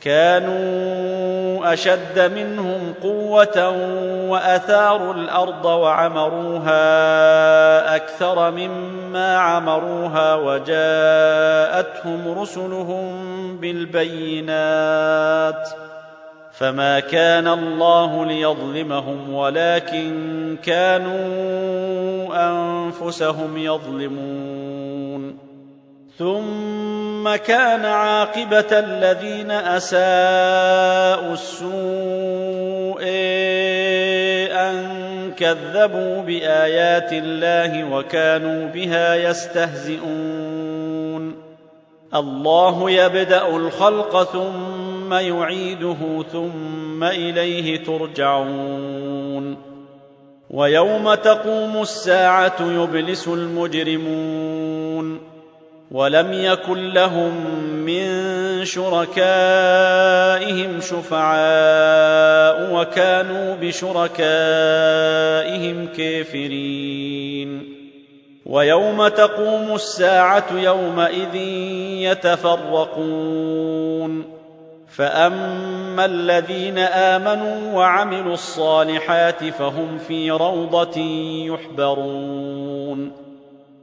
كانوا أشد منهم قوة وأثاروا الأرض وعمروها أكثر مما عمروها وجاءتهم رسلهم بالبينات فما كان الله ليظلمهم ولكن كانوا أنفسهم يظلمون ثم كان عاقبة الذين أساءوا السوء أن كذبوا بآيات الله وكانوا بها يستهزئون. الله يبدأ الخلق ثم يعيده ثم إليه ترجعون. ويوم تقوم الساعة يبلس المجرمون. ولم يكن لهم من شركائهم شفعاء وكانوا بشركائهم كافرين. ويوم تقوم الساعة يومئذ يتفرقون. فأما الذين آمنوا وعملوا الصالحات فهم في روضة يحبرون.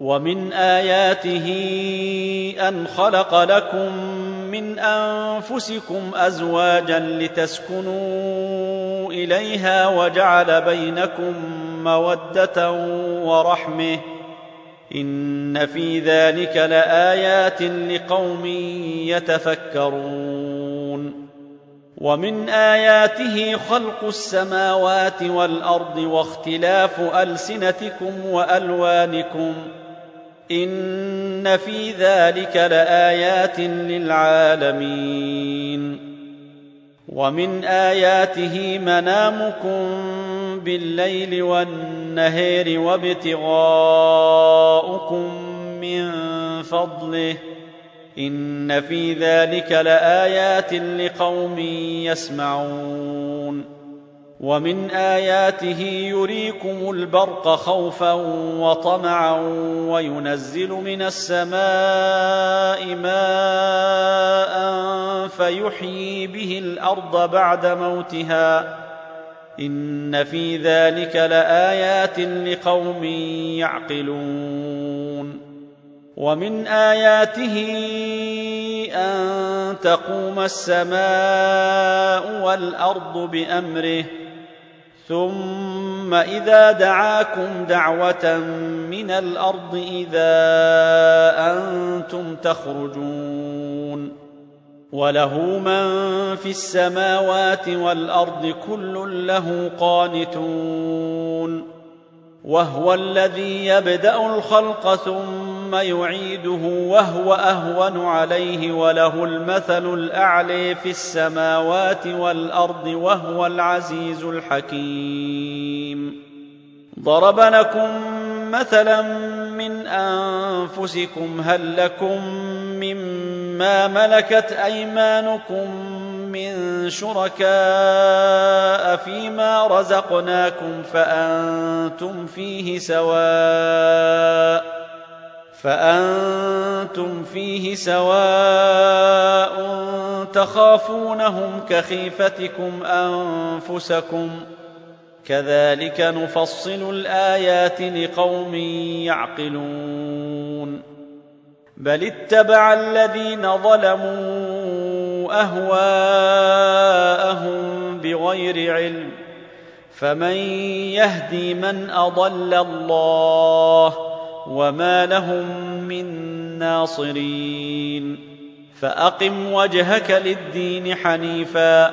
ومن اياته ان خلق لكم من انفسكم ازواجا لتسكنوا اليها وجعل بينكم موده ورحمه ان في ذلك لايات لقوم يتفكرون ومن اياته خلق السماوات والارض واختلاف السنتكم والوانكم ان في ذلك لايات للعالمين ومن اياته منامكم بالليل والنهير وابتغاؤكم من فضله ان في ذلك لايات لقوم يسمعون ومن آياته يريكم البرق خوفا وطمعا وينزل من السماء ماء فيحيي به الأرض بعد موتها إن في ذلك لآيات لقوم يعقلون ومن آياته أن تقوم السماء والأرض بأمره ثم إذا دعاكم دعوة من الأرض إذا أنتم تخرجون وله من في السماوات والأرض كل له قانتون وهو الذي يبدأ الخلق ثم يعيده وهو أهون عليه وله المثل الاعلي في السماوات والأرض وهو العزيز الحكيم. ضرب لكم مثلا من أنفسكم هل لكم مما ملكت أيمانكم من شركاء فيما رزقناكم فأنتم فيه سواء فأنتم فيه سواء تخافونهم كخيفتكم أنفسكم كذلك نفصل الآيات لقوم يعقلون بل اتبع الذين ظلموا أهواءهم بغير علم فمن يهدي من أضل الله وما لهم من ناصرين فاقم وجهك للدين حنيفا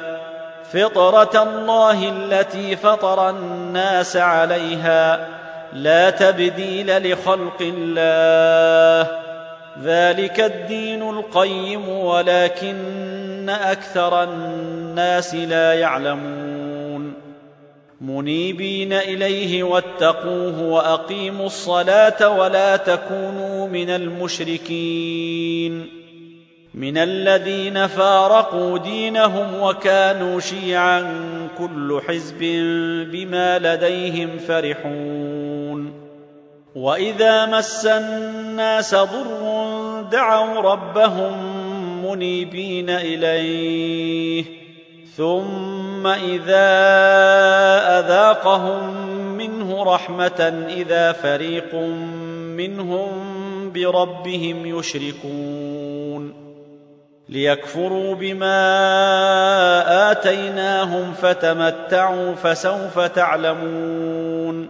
فطره الله التي فطر الناس عليها لا تبديل لخلق الله ذلك الدين القيم ولكن أكثر الناس لا يعلمون منيبين إليه واتقوه وأقيموا الصلاة ولا تكونوا من المشركين. من الذين فارقوا دينهم وكانوا شيعا كل حزب بما لديهم فرحون. وإذا مس الناس ضر دعوا ربهم منيبين إليه. ثم إذا أذاقهم منه رحمة إذا فريق منهم بربهم يشركون. ليكفروا بما آتيناهم فتمتعوا فسوف تعلمون.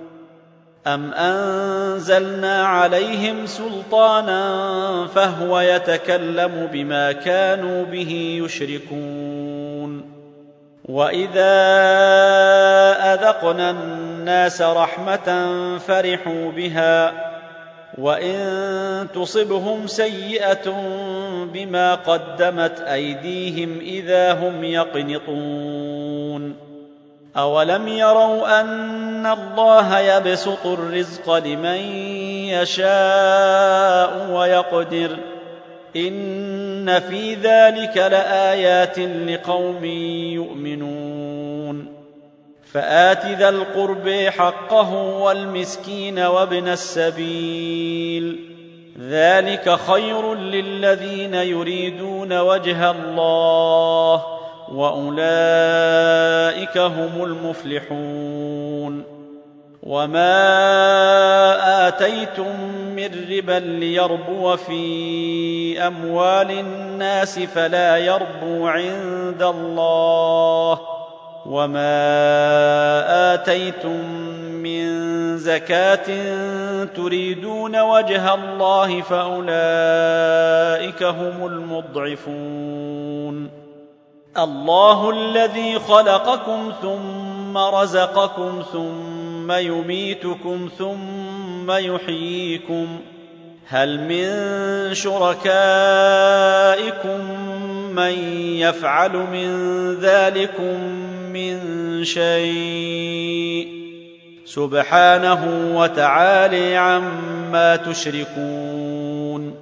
أم أنزلنا عليهم سلطانا فهو يتكلم بما كانوا به يشركون. واذا اذقنا الناس رحمه فرحوا بها وان تصبهم سيئه بما قدمت ايديهم اذا هم يقنطون اولم يروا ان الله يبسط الرزق لمن يشاء ويقدر إن في ذلك لآيات لقوم يؤمنون. فآت ذا القرب حقه والمسكين وابن السبيل. ذلك خير للذين يريدون وجه الله وأولئك هم المفلحون. وما اتيتم من ربا ليربو في اموال الناس فلا يربو عند الله وما اتيتم من زكاه تريدون وجه الله فاولئك هم المضعفون الله الذي خلقكم ثم رزقكم ثم يميتكم ثم يحييكم هل من شركائكم من يفعل من ذلكم من شيء سبحانه وتعالي عما تشركون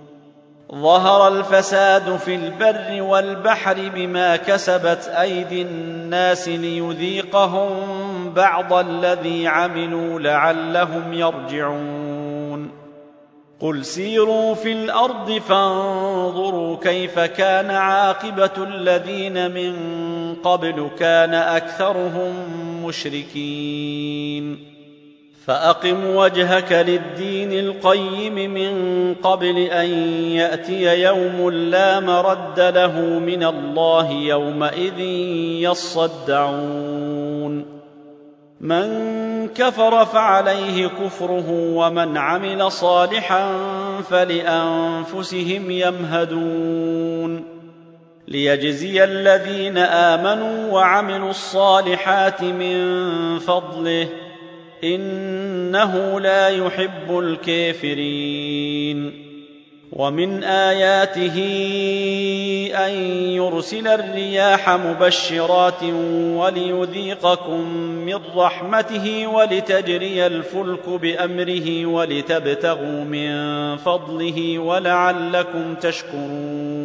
ظهر الفساد في البر والبحر بما كسبت أيدي الناس ليذيقهم بعض الذي عملوا لعلهم يرجعون. قل سيروا في الأرض فانظروا كيف كان عاقبة الذين من قبل كان أكثرهم مشركين. فأقم وجهك للدين القيم من قبل أن يأتي يوم لا مرد له من الله يومئذ يصدعون. من كفر فعليه كفره ومن عمل صالحا فلأنفسهم يمهدون. ليجزي الذين آمنوا وعملوا الصالحات من فضله إنه لا يحب الكافرين. ومن آياته أن يرسل الرياح مبشرات وليذيقكم من رحمته ولتجري الفلك بأمره ولتبتغوا من فضله ولعلكم تشكرون.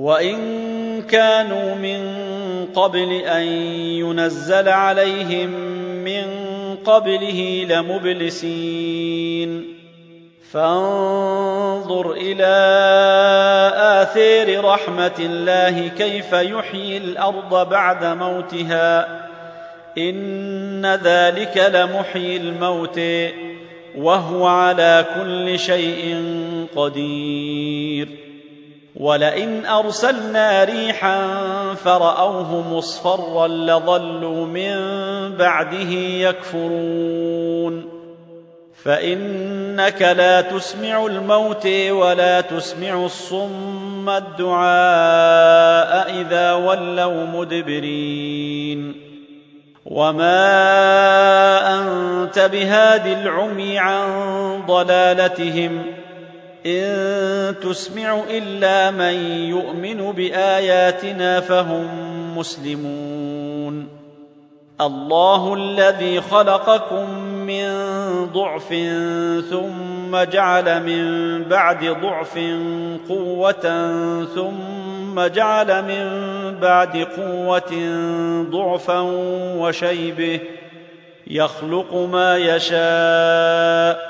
وإن كانوا من قبل أن ينزل عليهم من قبله لمبلسين. فانظر إلى آثير رحمة الله كيف يحيي الأرض بعد موتها. إن ذلك لمحيي الموت وهو على كل شيء قدير. ولئن أرسلنا ريحا فرأوه مصفرا لظلوا من بعده يكفرون. فإنك لا تسمع الموت ولا تسمع الصم الدعاء إذا ولوا مدبرين. وما أنت بهاد العمي عن ضلالتهم إن تسمع إلا من يؤمن بآياتنا فهم مسلمون. الله الذي خلقكم من ضعف ثم جعل من بعد ضعف قوة ثم جعل من بعد قوة ضعفا وشيبه يخلق ما يشاء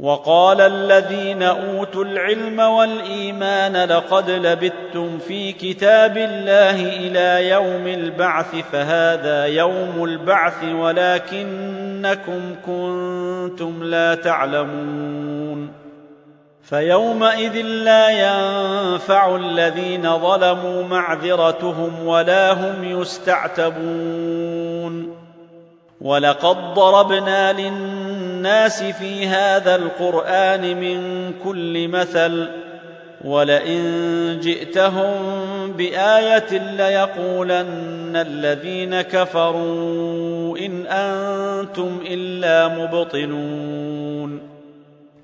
وقال الذين أوتوا العلم والإيمان لقد لبثتم في كتاب الله إلى يوم البعث فهذا يوم البعث ولكنكم كنتم لا تعلمون. فيومئذ لا ينفع الذين ظلموا معذرتهم ولا هم يستعتبون. ولقد ضربنا للناس في هذا القرآن من كل مثل ولئن جئتهم بآية ليقولن الذين كفروا إن أنتم إلا مبطلون.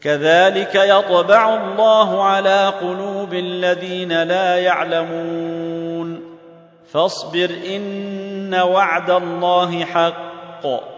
كذلك يطبع الله على قلوب الذين لا يعلمون. فاصبر إن وعد الله حق.